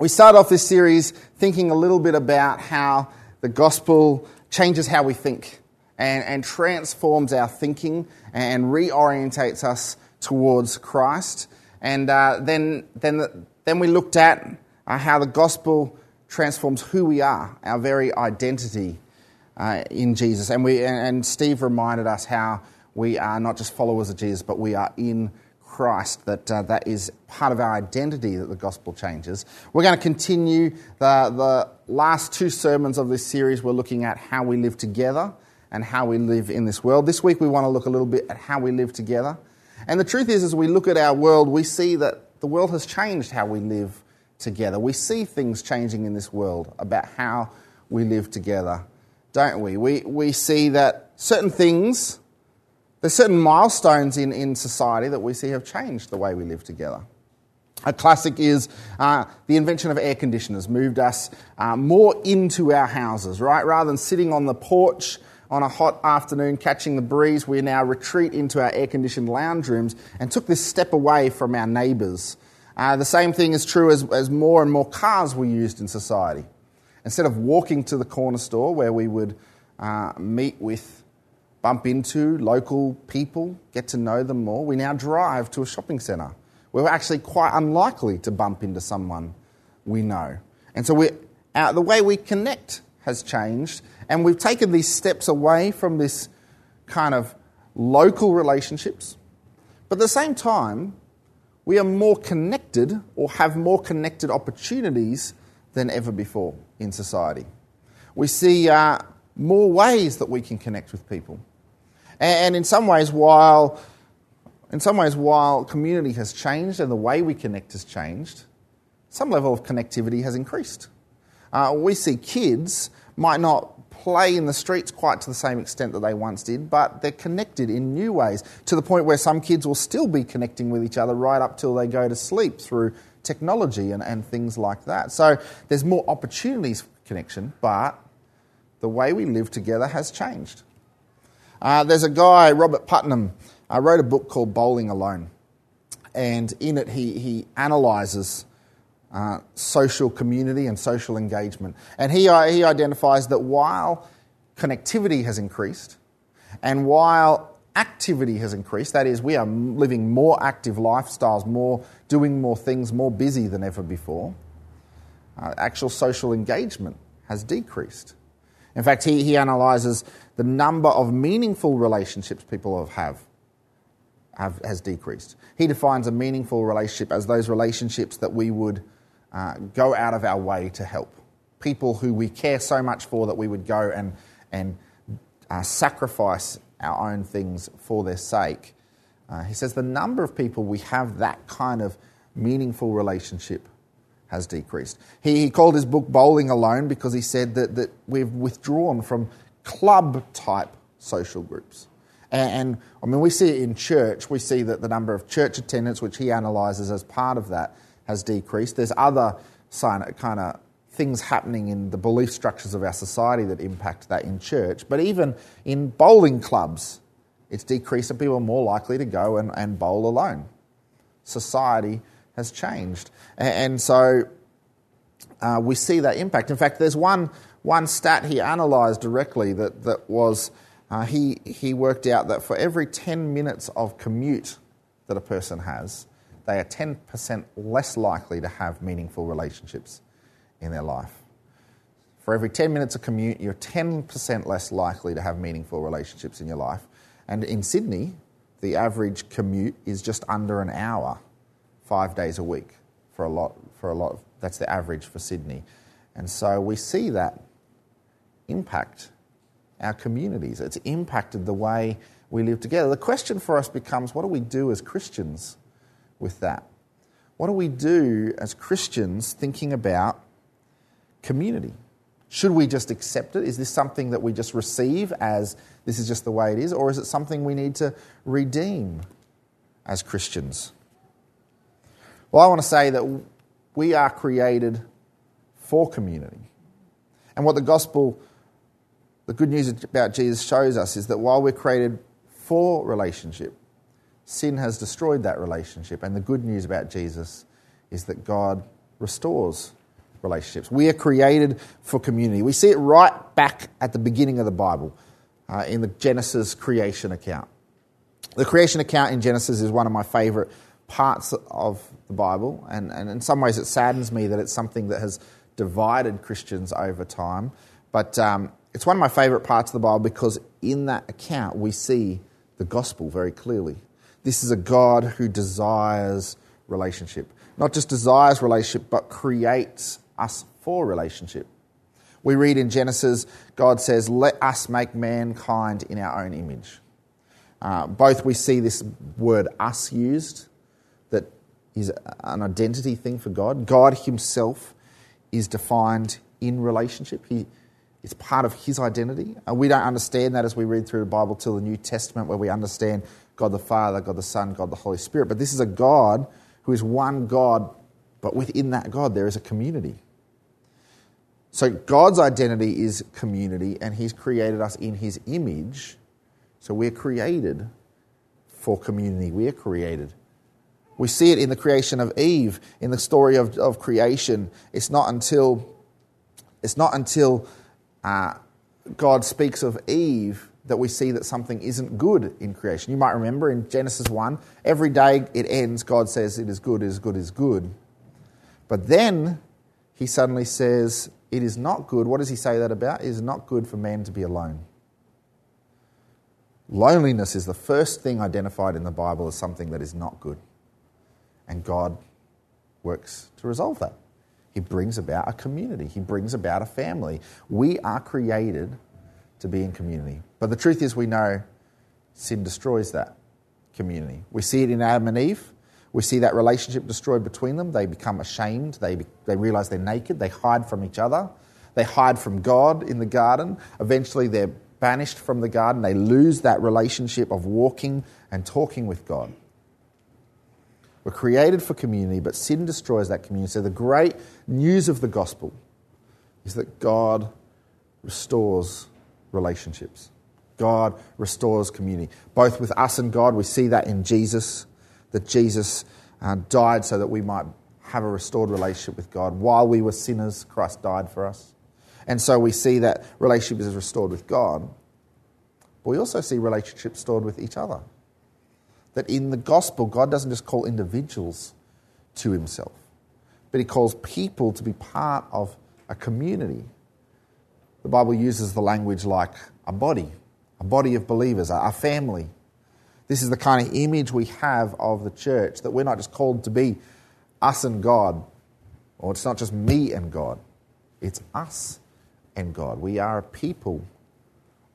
We start off this series thinking a little bit about how the gospel changes how we think and, and transforms our thinking and reorientates us towards Christ. And uh, then, then, then we looked at uh, how the gospel transforms who we are, our very identity uh, in Jesus. And, we, and Steve reminded us how we are not just followers of Jesus, but we are in Christ, that uh, that is part of our identity that the gospel changes. We're going to continue the, the last two sermons of this series. We're looking at how we live together and how we live in this world. This week we want to look a little bit at how we live together. And the truth is, as we look at our world, we see that the world has changed how we live together. We see things changing in this world about how we live together, don't we? We, we see that certain things there's certain milestones in, in society that we see have changed the way we live together. A classic is uh, the invention of air conditioners moved us uh, more into our houses, right? Rather than sitting on the porch on a hot afternoon catching the breeze, we now retreat into our air conditioned lounge rooms and took this step away from our neighbours. Uh, the same thing is true as, as more and more cars were used in society. Instead of walking to the corner store where we would uh, meet with bump into local people, get to know them more. We now drive to a shopping centre. We're actually quite unlikely to bump into someone we know. And so we uh, the way we connect has changed, and we've taken these steps away from this kind of local relationships. But at the same time, we are more connected or have more connected opportunities than ever before in society. We see uh, more ways that we can connect with people. And in some ways, while in some ways, while community has changed and the way we connect has changed, some level of connectivity has increased. Uh, we see kids might not play in the streets quite to the same extent that they once did, but they're connected in new ways to the point where some kids will still be connecting with each other right up till they go to sleep through technology and, and things like that. So there's more opportunities for connection, but the way we live together has changed. Uh, there's a guy, Robert Putnam, uh, wrote a book called Bowling Alone. And in it, he, he analyzes uh, social community and social engagement. And he, uh, he identifies that while connectivity has increased and while activity has increased, that is, we are living more active lifestyles, more doing more things, more busy than ever before, uh, actual social engagement has decreased. In fact, he, he analyzes the number of meaningful relationships people have, have has decreased. He defines a meaningful relationship as those relationships that we would uh, go out of our way to help. People who we care so much for that we would go and, and uh, sacrifice our own things for their sake. Uh, he says the number of people we have that kind of meaningful relationship has decreased. He, he called his book Bowling Alone because he said that, that we've withdrawn from club type social groups. And, and, I mean, we see it in church. We see that the number of church attendance, which he analyses as part of that, has decreased. There's other kind of things happening in the belief structures of our society that impact that in church. But even in bowling clubs, it's decreased and people are more likely to go and, and bowl alone. Society has changed. And, so uh, we see that impact. In fact, there's one one stat he analysed directly that, that was uh, he, he worked out that for every 10 minutes of commute that a person has, they are 10% less likely to have meaningful relationships in their life. For every 10 minutes of commute, you're 10% less likely to have meaningful relationships in your life. And in Sydney, the average commute is just under an hour, five days a week for a lot. For a lot, of, that's the average for Sydney, and so we see that impact our communities. It's impacted the way we live together. The question for us becomes what do we do as Christians with that? What do we do as Christians thinking about community? Should we just accept it? Is this something that we just receive as this is just the way it is? Or is it something we need to redeem as Christians? Well, I want to say that we are created for community. And what the gospel the good news about Jesus shows us is that while we're created for relationship, sin has destroyed that relationship. And the good news about Jesus is that God restores relationships. We are created for community. We see it right back at the beginning of the Bible uh, in the Genesis creation account. The creation account in Genesis is one of my favorite parts of the Bible, and, and in some ways it saddens me that it's something that has divided Christians over time. But um, it's one of my favorite parts of the Bible because in that account we see the gospel very clearly. This is a God who desires relationship. Not just desires relationship, but creates us for relationship. We read in Genesis, God says, Let us make mankind in our own image. Uh, both we see this word us used, is an identity thing for God. God Himself is defined in relationship. He, it's part of His identity. And we don't understand that as we read through the Bible till the New Testament, where we understand God the Father, God the Son, God the Holy Spirit. But this is a God who is one God, but within that God there is a community. So God's identity is community, and He's created us in His image. So we're created for community. We are created. We see it in the creation of Eve, in the story of, of creation. It's not until, it's not until uh, God speaks of Eve that we see that something isn't good in creation. You might remember in Genesis 1, every day it ends, God says it is good, it is good, it is good. But then he suddenly says, It is not good. What does he say that about? It is not good for man to be alone. Loneliness is the first thing identified in the Bible as something that is not good. And God works to resolve that. He brings about a community, He brings about a family. We are created to be in community. But the truth is, we know sin destroys that community. We see it in Adam and Eve. We see that relationship destroyed between them. They become ashamed. They, they realize they're naked. They hide from each other. They hide from God in the garden. Eventually, they're banished from the garden. They lose that relationship of walking and talking with God. We're created for community, but sin destroys that community. So, the great news of the gospel is that God restores relationships. God restores community, both with us and God. We see that in Jesus, that Jesus uh, died so that we might have a restored relationship with God. While we were sinners, Christ died for us. And so we see that relationship is restored with God. But we also see relationships restored with each other. That in the gospel, God doesn't just call individuals to himself, but he calls people to be part of a community. The Bible uses the language like a body, a body of believers, a family. This is the kind of image we have of the church, that we're not just called to be us and God, or it's not just me and God, it's us and God. We are a people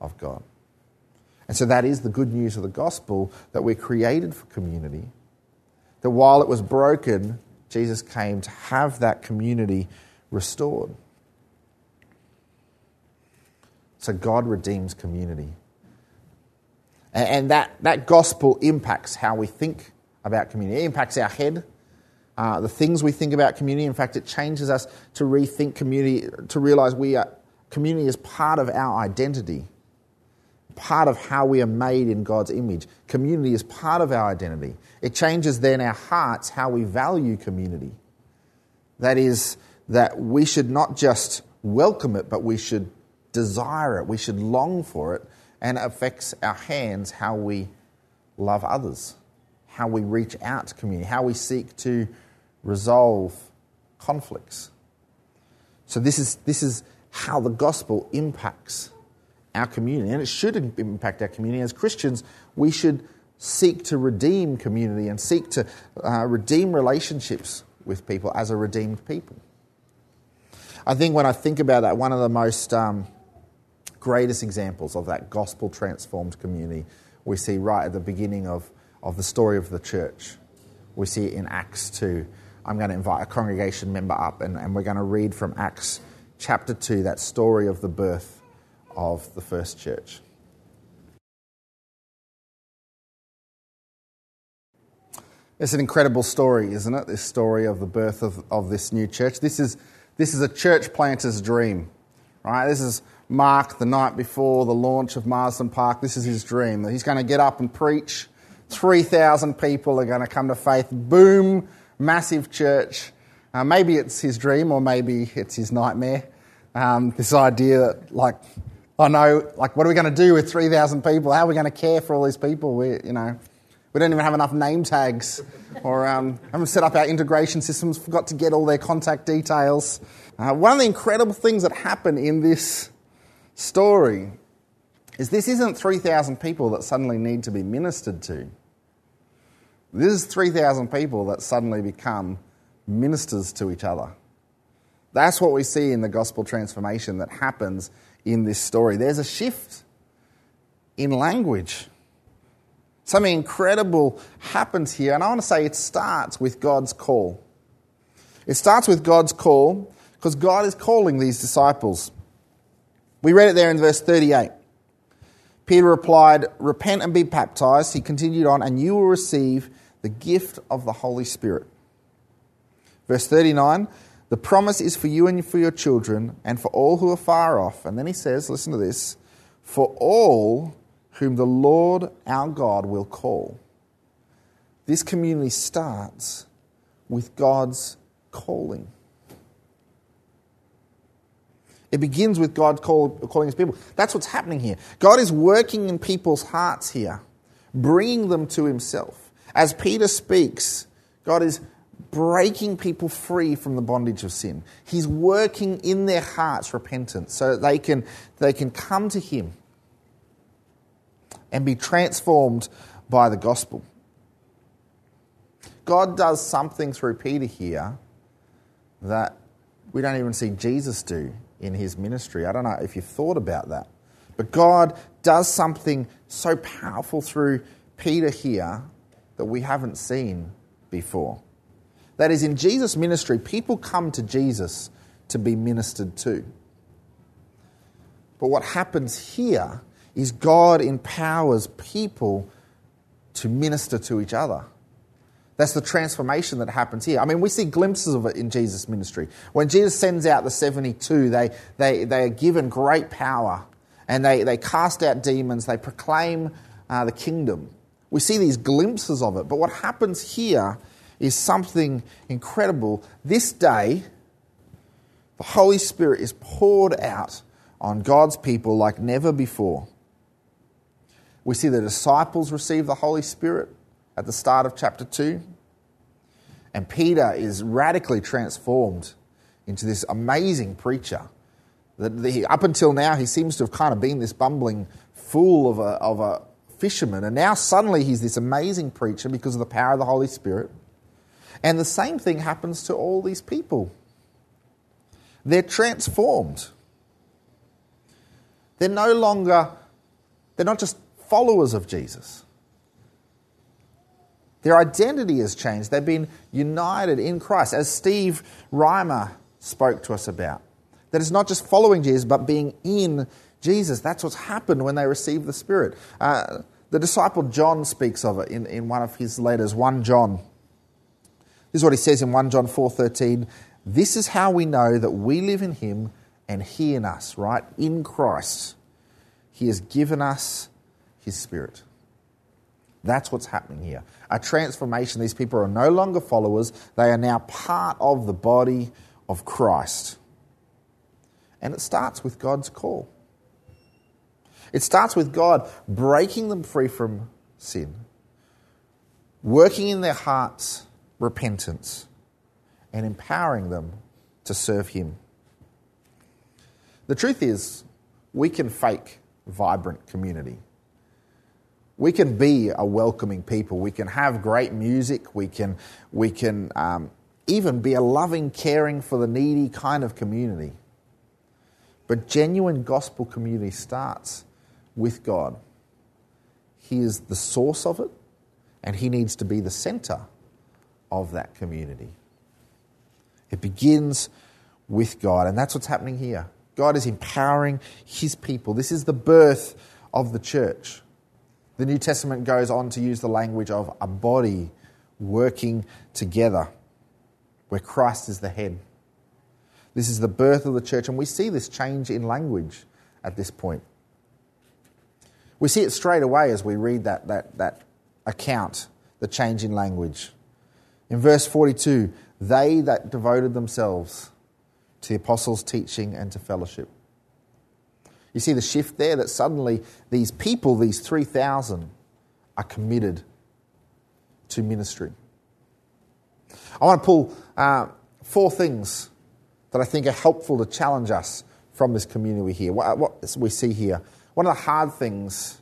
of God. And so that is the good news of the gospel that we're created for community. That while it was broken, Jesus came to have that community restored. So God redeems community. And that, that gospel impacts how we think about community. It impacts our head, uh, the things we think about community. In fact, it changes us to rethink community, to realize we are, community is part of our identity, part of how we are made in God's image. Community is part of our identity. It changes then our hearts how we value community. That is, that we should not just welcome it, but we should desire it, we should long for it, and it affects our hands how we love others, how we reach out to community, how we seek to resolve conflicts. So, this is, this is how the gospel impacts our community, and it should impact our community. As Christians, we should seek to redeem community and seek to uh, redeem relationships with people as a redeemed people. I think when I think about that, one of the most um, greatest examples of that gospel transformed community we see right at the beginning of, of the story of the church. We see it in Acts 2. I'm going to invite a congregation member up and, and we're going to read from Acts chapter 2, that story of the birth of the first church. It's an incredible story, isn't it? This story of the birth of, of this new church. This is, this is a church planter's dream, right? This is Mark the night before the launch of Marsden Park. This is his dream he's going to get up and preach. 3,000 people are going to come to faith. Boom, massive church. Uh, maybe it's his dream or maybe it's his nightmare. Um, this idea that, like, I know, like, what are we going to do with 3,000 people? How are we going to care for all these people? We, you know, we don't even have enough name tags or um, haven't set up our integration systems, forgot to get all their contact details. Uh, one of the incredible things that happen in this story is this isn't 3,000 people that suddenly need to be ministered to. This is 3,000 people that suddenly become ministers to each other. That's what we see in the gospel transformation that happens in this story. There's a shift in language. Something incredible happens here, and I want to say it starts with God's call. It starts with God's call because God is calling these disciples. We read it there in verse 38. Peter replied, Repent and be baptized. He continued on, and you will receive the gift of the Holy Spirit. Verse 39 The promise is for you and for your children, and for all who are far off. And then he says, Listen to this for all whom the Lord our God will call. This community starts with God's calling. It begins with God call, calling his people. That's what's happening here. God is working in people's hearts here, bringing them to himself. As Peter speaks, God is breaking people free from the bondage of sin. He's working in their hearts repentance so that they can, they can come to Him and be transformed by the gospel. God does something through Peter here that we don't even see Jesus do in his ministry. I don't know if you've thought about that. But God does something so powerful through Peter here that we haven't seen before. That is, in Jesus' ministry, people come to Jesus to be ministered to. But what happens here is God empowers people to minister to each other. That's the transformation that happens here. I mean, we see glimpses of it in Jesus' ministry. When Jesus sends out the 72, they, they, they are given great power and they, they cast out demons, they proclaim uh, the kingdom. We see these glimpses of it. But what happens here is something incredible. This day, the Holy Spirit is poured out on God's people like never before. We see the disciples receive the Holy Spirit at the start of chapter 2. And Peter is radically transformed into this amazing preacher. That up until now, he seems to have kind of been this bumbling fool of a, of a fisherman, and now suddenly he's this amazing preacher because of the power of the Holy Spirit. And the same thing happens to all these people. They're transformed. They're no longer, they're not just followers of Jesus. Their identity has changed. They've been united in Christ, as Steve Reimer spoke to us about. That it's not just following Jesus, but being in Jesus. That's what's happened when they receive the Spirit. Uh, the disciple John speaks of it in, in one of his letters, 1 John. This is what he says in 1 John 4:13. This is how we know that we live in him and he in us, right? In Christ. He has given us his spirit. That's what's happening here. A transformation. These people are no longer followers, they are now part of the body of Christ. And it starts with God's call. It starts with God breaking them free from sin, working in their hearts repentance, and empowering them to serve Him. The truth is, we can fake vibrant community. We can be a welcoming people. We can have great music. We can, we can um, even be a loving, caring for the needy kind of community. But genuine gospel community starts with God. He is the source of it, and He needs to be the center of that community. It begins with God, and that's what's happening here. God is empowering His people. This is the birth of the church. The New Testament goes on to use the language of a body working together, where Christ is the head. This is the birth of the church, and we see this change in language at this point. We see it straight away as we read that, that, that account, the change in language. In verse 42, they that devoted themselves to the apostles' teaching and to fellowship. You see the shift there that suddenly these people, these 3,000, are committed to ministry. I want to pull uh, four things that I think are helpful to challenge us from this community here. What, what we see here. One of the hard things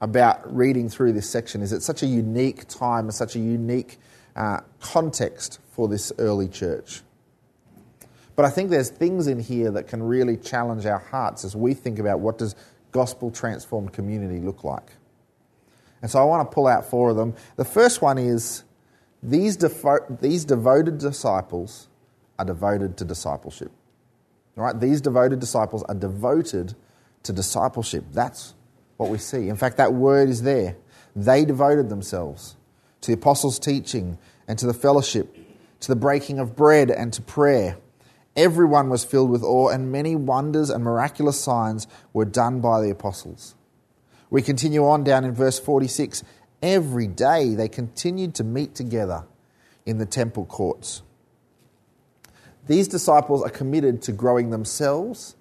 about reading through this section is it's such a unique time and such a unique uh, context for this early church. But I think there's things in here that can really challenge our hearts as we think about what does gospel transformed community look like. And so I want to pull out four of them. The first one is these, defo- these devoted disciples are devoted to discipleship. All right? These devoted disciples are devoted to discipleship. That's what we see. In fact, that word is there. They devoted themselves to the apostles' teaching and to the fellowship, to the breaking of bread and to prayer. Everyone was filled with awe, and many wonders and miraculous signs were done by the apostles. We continue on down in verse 46. Every day they continued to meet together in the temple courts. These disciples are committed to growing themselves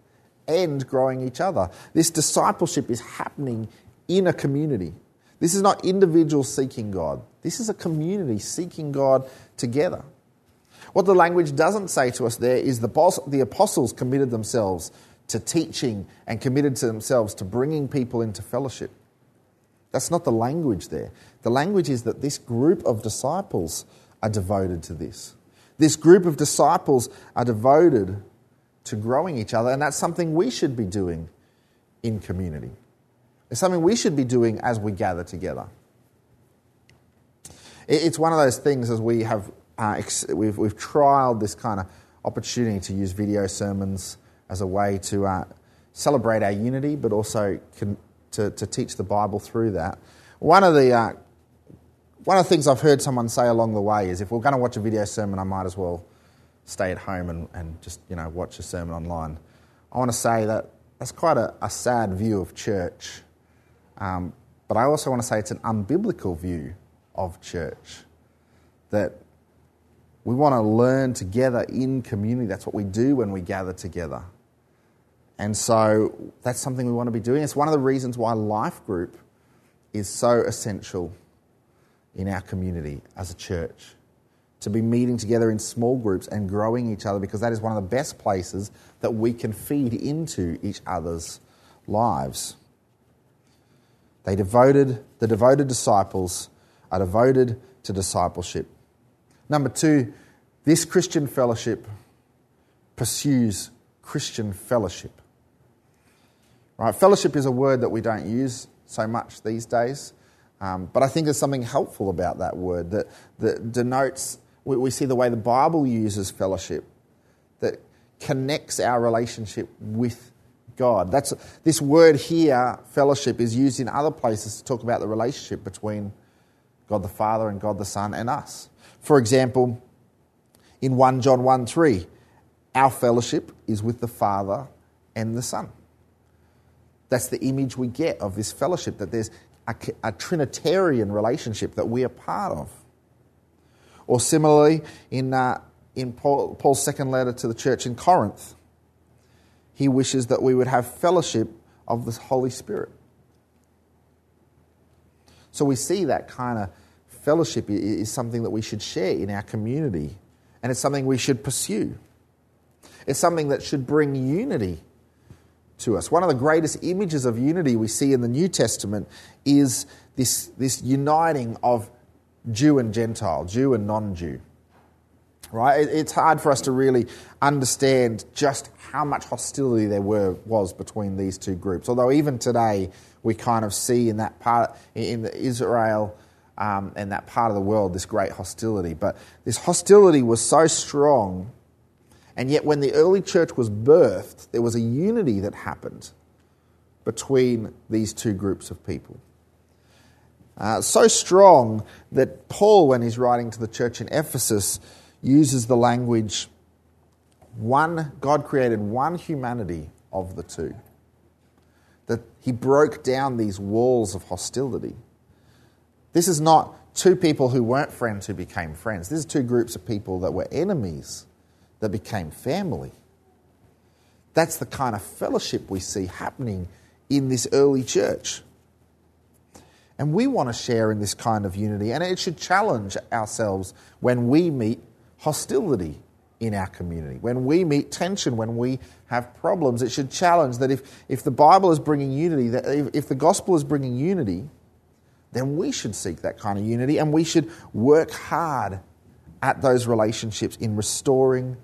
and growing each other. This discipleship is happening in a community. This is not individuals seeking God, this is a community seeking God together. What the language doesn't say to us there is the, apostles committed themselves to teaching and committed to themselves to bringing people into fellowship. That's not the language there. The language is that this group of disciples are devoted to this. This group of disciples are devoted to growing each other, and that's something we should be doing in community. It's something we should be doing as we gather together. It's one of those things as we have uh, we've, we've trialed this kind of opportunity to use video sermons as a way to uh, celebrate our unity, but also can, to, to teach the Bible through that. One of the uh, one of the things I've heard someone say along the way is if we're going to watch a video sermon, I might as well stay at home and, and just you know watch a sermon online. I want to say that that's quite a, a sad view of church, um, but I also want to say it's an unbiblical view of church. That we want to learn together in community. That's what we do when we gather together. And so that's something we want to be doing. It's one of the reasons why Life Group is so essential in our community as a church. To be meeting together in small groups and growing each other because that is one of the best places that we can feed into each other's lives. They devoted, the devoted disciples are devoted to discipleship. Number two, this Christian fellowship pursues Christian fellowship. Right? Fellowship is a word that we don't use so much these days, um, but I think there's something helpful about that word that, that denotes, we, we see the way the Bible uses fellowship, that connects our relationship with God. That's, this word here, fellowship, is used in other places to talk about the relationship between God the Father and God the Son and us. For example, in 1 John 1 3, our fellowship is with the Father and the Son. That's the image we get of this fellowship, that there's a, a Trinitarian relationship that we are part of. Or similarly, in, uh, in Paul, Paul's second letter to the church in Corinth, he wishes that we would have fellowship of the Holy Spirit. So we see that kind of fellowship is something that we should share in our community, and it's something we should pursue. It's something that should bring unity to us. One of the greatest images of unity we see in the New Testament is this, this uniting of Jew and Gentile, Jew and non Jew. Right? It's hard for us to really understand just how much hostility there were, was between these two groups. Although even today, we kind of see in that part, in Israel um, and that part of the world, this great hostility. But this hostility was so strong, and yet when the early church was birthed, there was a unity that happened between these two groups of people. Uh, so strong that Paul, when he's writing to the church in Ephesus, uses the language one, God created one humanity of the two. That he broke down these walls of hostility This is not two people who weren't friends who became friends. This is two groups of people that were enemies that became family. That's the kind of fellowship we see happening in this early church. And we want to share in this kind of unity, and it should challenge ourselves when we meet hostility in our community. When we meet tension, when we have problems, it should challenge that if, if the Bible is bringing unity, that if, if the gospel is bringing unity, then we should seek that kind of unity and we should work hard at those relationships in restoring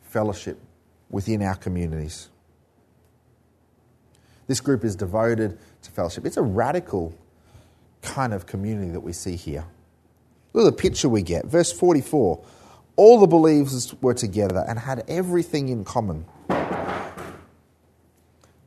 fellowship within our communities. This group is devoted to fellowship. It's a radical kind of community that we see here. Look at the picture we get. Verse 44 All the believers were together and had everything in common.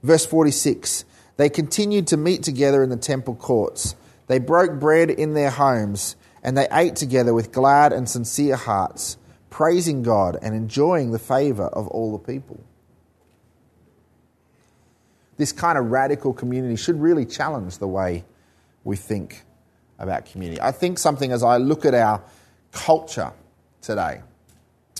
Verse 46 They continued to meet together in the temple courts. They broke bread in their homes, and they ate together with glad and sincere hearts, praising God and enjoying the favour of all the people. This kind of radical community should really challenge the way we think about community. I think something as I look at our culture today,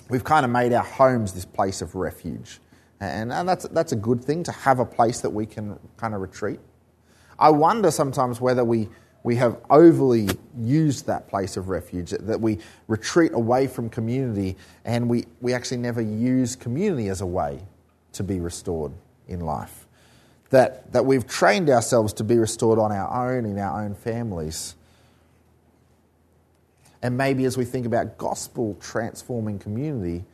we've kind of made our homes this place of refuge. And, and that's, that's a good thing to have a place that we can kind of retreat. I wonder sometimes whether we, we have overly used that place of refuge, that we retreat away from community and we, we actually never use community as a way to be restored in life. That, that we've trained ourselves to be restored on our own, in our own families. And maybe as we think about gospel transforming community,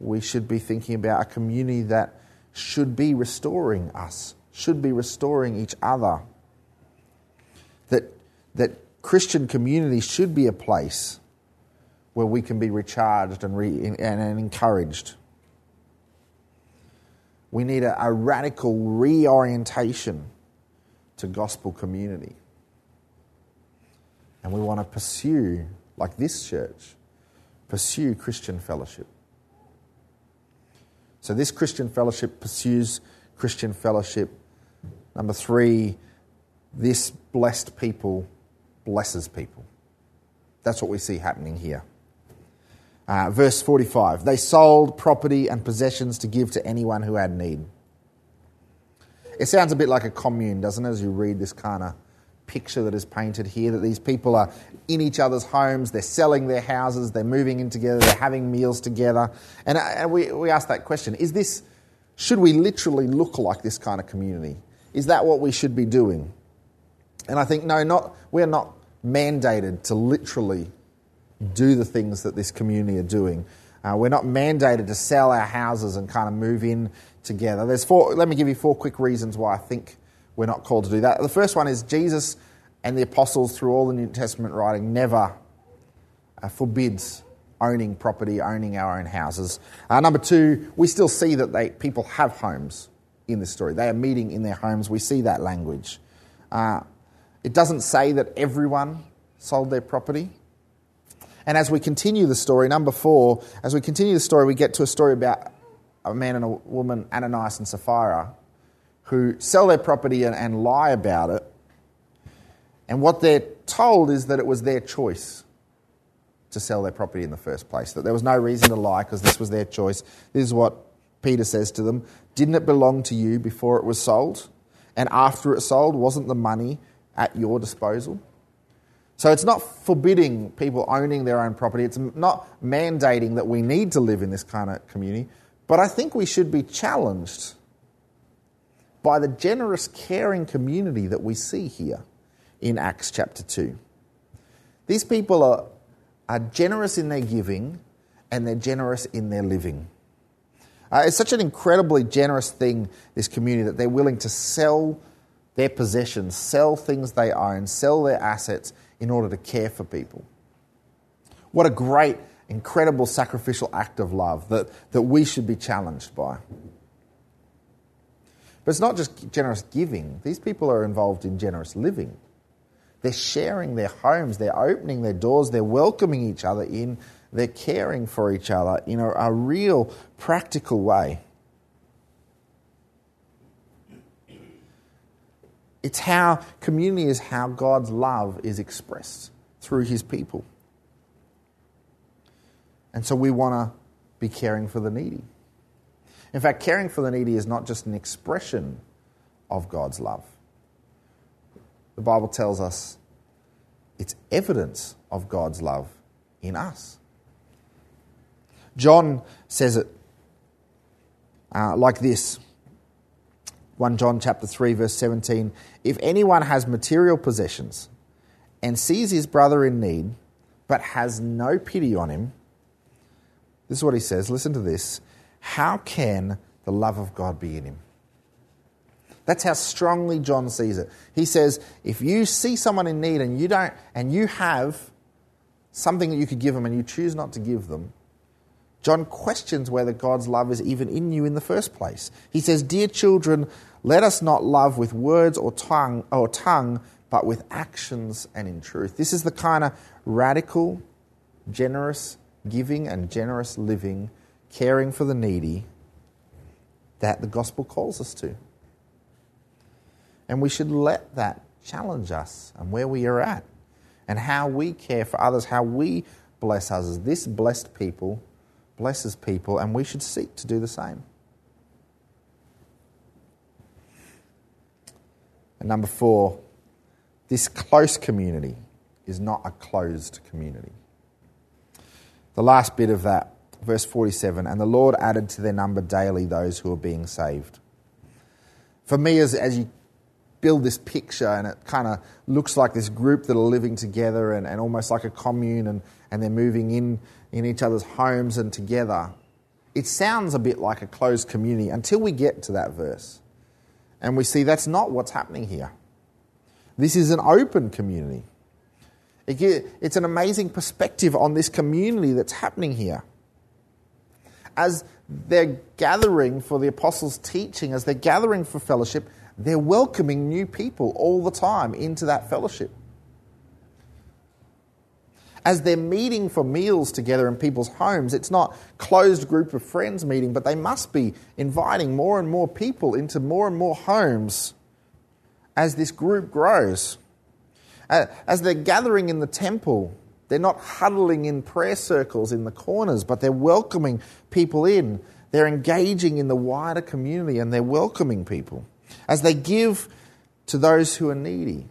we should be thinking about a community that should be restoring us, should be restoring each other. That, that Christian community should be a place where we can be recharged and, re, and, and encouraged. We need a, a radical reorientation to gospel community. And we want to pursue, like this church, pursue Christian fellowship. So, this Christian fellowship pursues Christian fellowship. Number three, this blessed people blesses people. That's what we see happening here. Uh, verse 45 They sold property and possessions to give to anyone who had need. It sounds a bit like a commune, doesn't it, as you read this kind of picture that is painted here that these people are in each other's homes, they're selling their houses, they're moving in together, they're having meals together. And, uh, and we, we ask that question is this, should we literally look like this kind of community? Is that what we should be doing? And I think, no, not, we're not mandated to literally do the things that this community are doing. Uh, we're not mandated to sell our houses and kind of move in together. There's four, let me give you four quick reasons why I think we're not called to do that. The first one is Jesus and the apostles, through all the New Testament writing, never uh, forbids owning property, owning our own houses. Uh, number two, we still see that they, people have homes in this story. They are meeting in their homes. We see that language. Uh, it doesn't say that everyone sold their property. And as we continue the story, number four, as we continue the story, we get to a story about a man and a woman, Ananias and Sapphira, who sell their property and, and lie about it. And what they're told is that it was their choice to sell their property in the first place, that there was no reason to lie because this was their choice. This is what Peter says to them Didn't it belong to you before it was sold? And after it sold, wasn't the money at your disposal? So it's not forbidding people owning their own property. It's not mandating that we need to live in this kind of community. But I think we should be challenged by the generous, caring community that we see here in Acts chapter 2. These people are, are generous in their giving and they're generous in their living. Uh, it's such an incredibly generous thing, this community, that they're willing to sell their possessions, sell things they own, sell their assets in order to care for people. What a great, incredible sacrificial act of love that, that we should be challenged by. But it's not just generous giving, these people are involved in generous living. They're sharing their homes, they're opening their doors, they're welcoming each other in, they're caring for each other in a, a real practical way. It's how community is how God's love is expressed through his people. And so we want to be caring for the needy. In fact, caring for the needy is not just an expression of God's love. The Bible tells us it's evidence of God's love in us. John says it uh, like this 1 John chapter 3 verse 17 if anyone has material possessions and sees his brother in need but has no pity on him this is what he says listen to this how can the love of God be in him that's how strongly John sees it. He says, if you see someone in need and you don't, and you have something that you could give them and you choose not to give them, John questions whether God's love is even in you in the first place. He says, Dear children, let us not love with words or tongue or tongue, but with actions and in truth. This is the kind of radical, generous giving and generous living, caring for the needy that the gospel calls us to. And we should let that challenge us and where we are at and how we care for others, how we bless others. This blessed people blesses people, and we should seek to do the same. And number four, this close community is not a closed community. The last bit of that, verse 47 and the Lord added to their number daily those who are being saved. For me, as, as you build this picture and it kind of looks like this group that are living together and, and almost like a commune and, and they're moving in in each other's homes and together. It sounds a bit like a closed community until we get to that verse. And we see that's not what's happening here. This is an open community. It's an amazing perspective on this community that's happening here. As they're gathering for the apostles' teaching, as they're gathering for fellowship, they're welcoming new people all the time into that fellowship. As they're meeting for meals together in people's homes, it's not closed group of friends meeting, but they must be inviting more and more people into more and more homes as this group grows. As they're gathering in the temple, they're not huddling in prayer circles in the corners, but they're welcoming people in. They're engaging in the wider community and they're welcoming people as they give to those who are needy.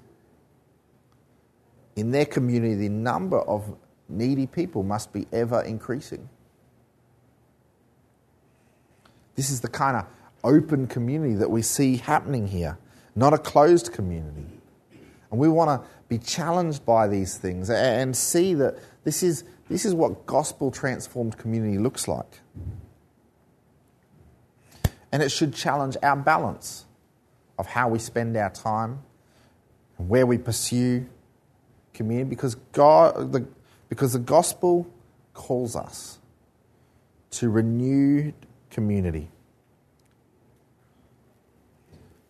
In their community, the number of needy people must be ever increasing. This is the kind of open community that we see happening here, not a closed community. And we want to be challenged by these things and see that this is, this is what gospel transformed community looks like. And it should challenge our balance of how we spend our time and where we pursue community because God the, because the gospel calls us to renewed community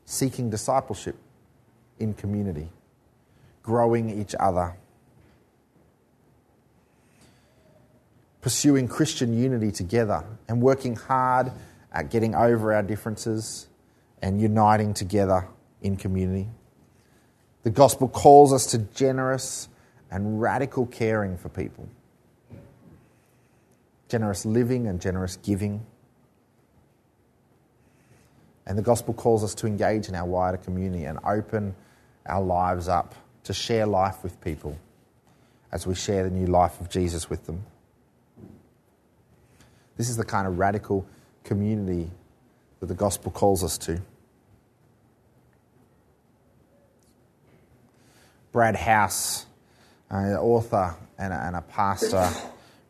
seeking discipleship in community growing each other pursuing Christian unity together and working hard at getting over our differences and uniting together in community. The gospel calls us to generous and radical caring for people, generous living and generous giving. And the gospel calls us to engage in our wider community and open our lives up to share life with people as we share the new life of Jesus with them. This is the kind of radical community that the gospel calls us to. Brad House, an author and a, and a pastor,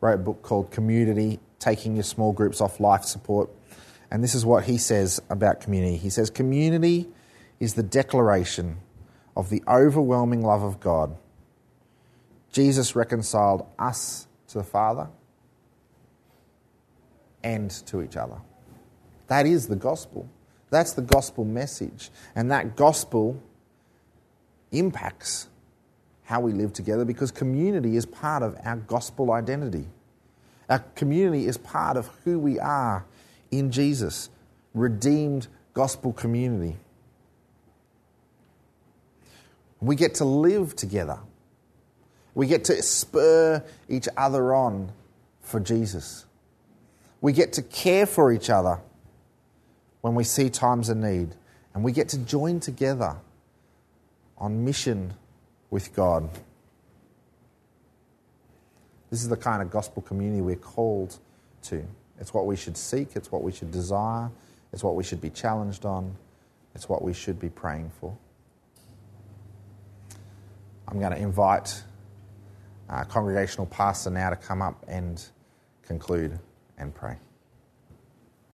wrote a book called Community Taking Your Small Groups Off Life Support. And this is what he says about community. He says, Community is the declaration of the overwhelming love of God. Jesus reconciled us to the Father and to each other. That is the gospel. That's the gospel message. And that gospel impacts how we live together because community is part of our gospel identity. Our community is part of who we are in Jesus, redeemed gospel community. We get to live together. We get to spur each other on for Jesus. We get to care for each other when we see times of need. And we get to join together on mission with God. This is the kind of gospel community we're called to. It's what we should seek, it's what we should desire, it's what we should be challenged on, it's what we should be praying for. I'm going to invite our congregational pastor now to come up and conclude and pray.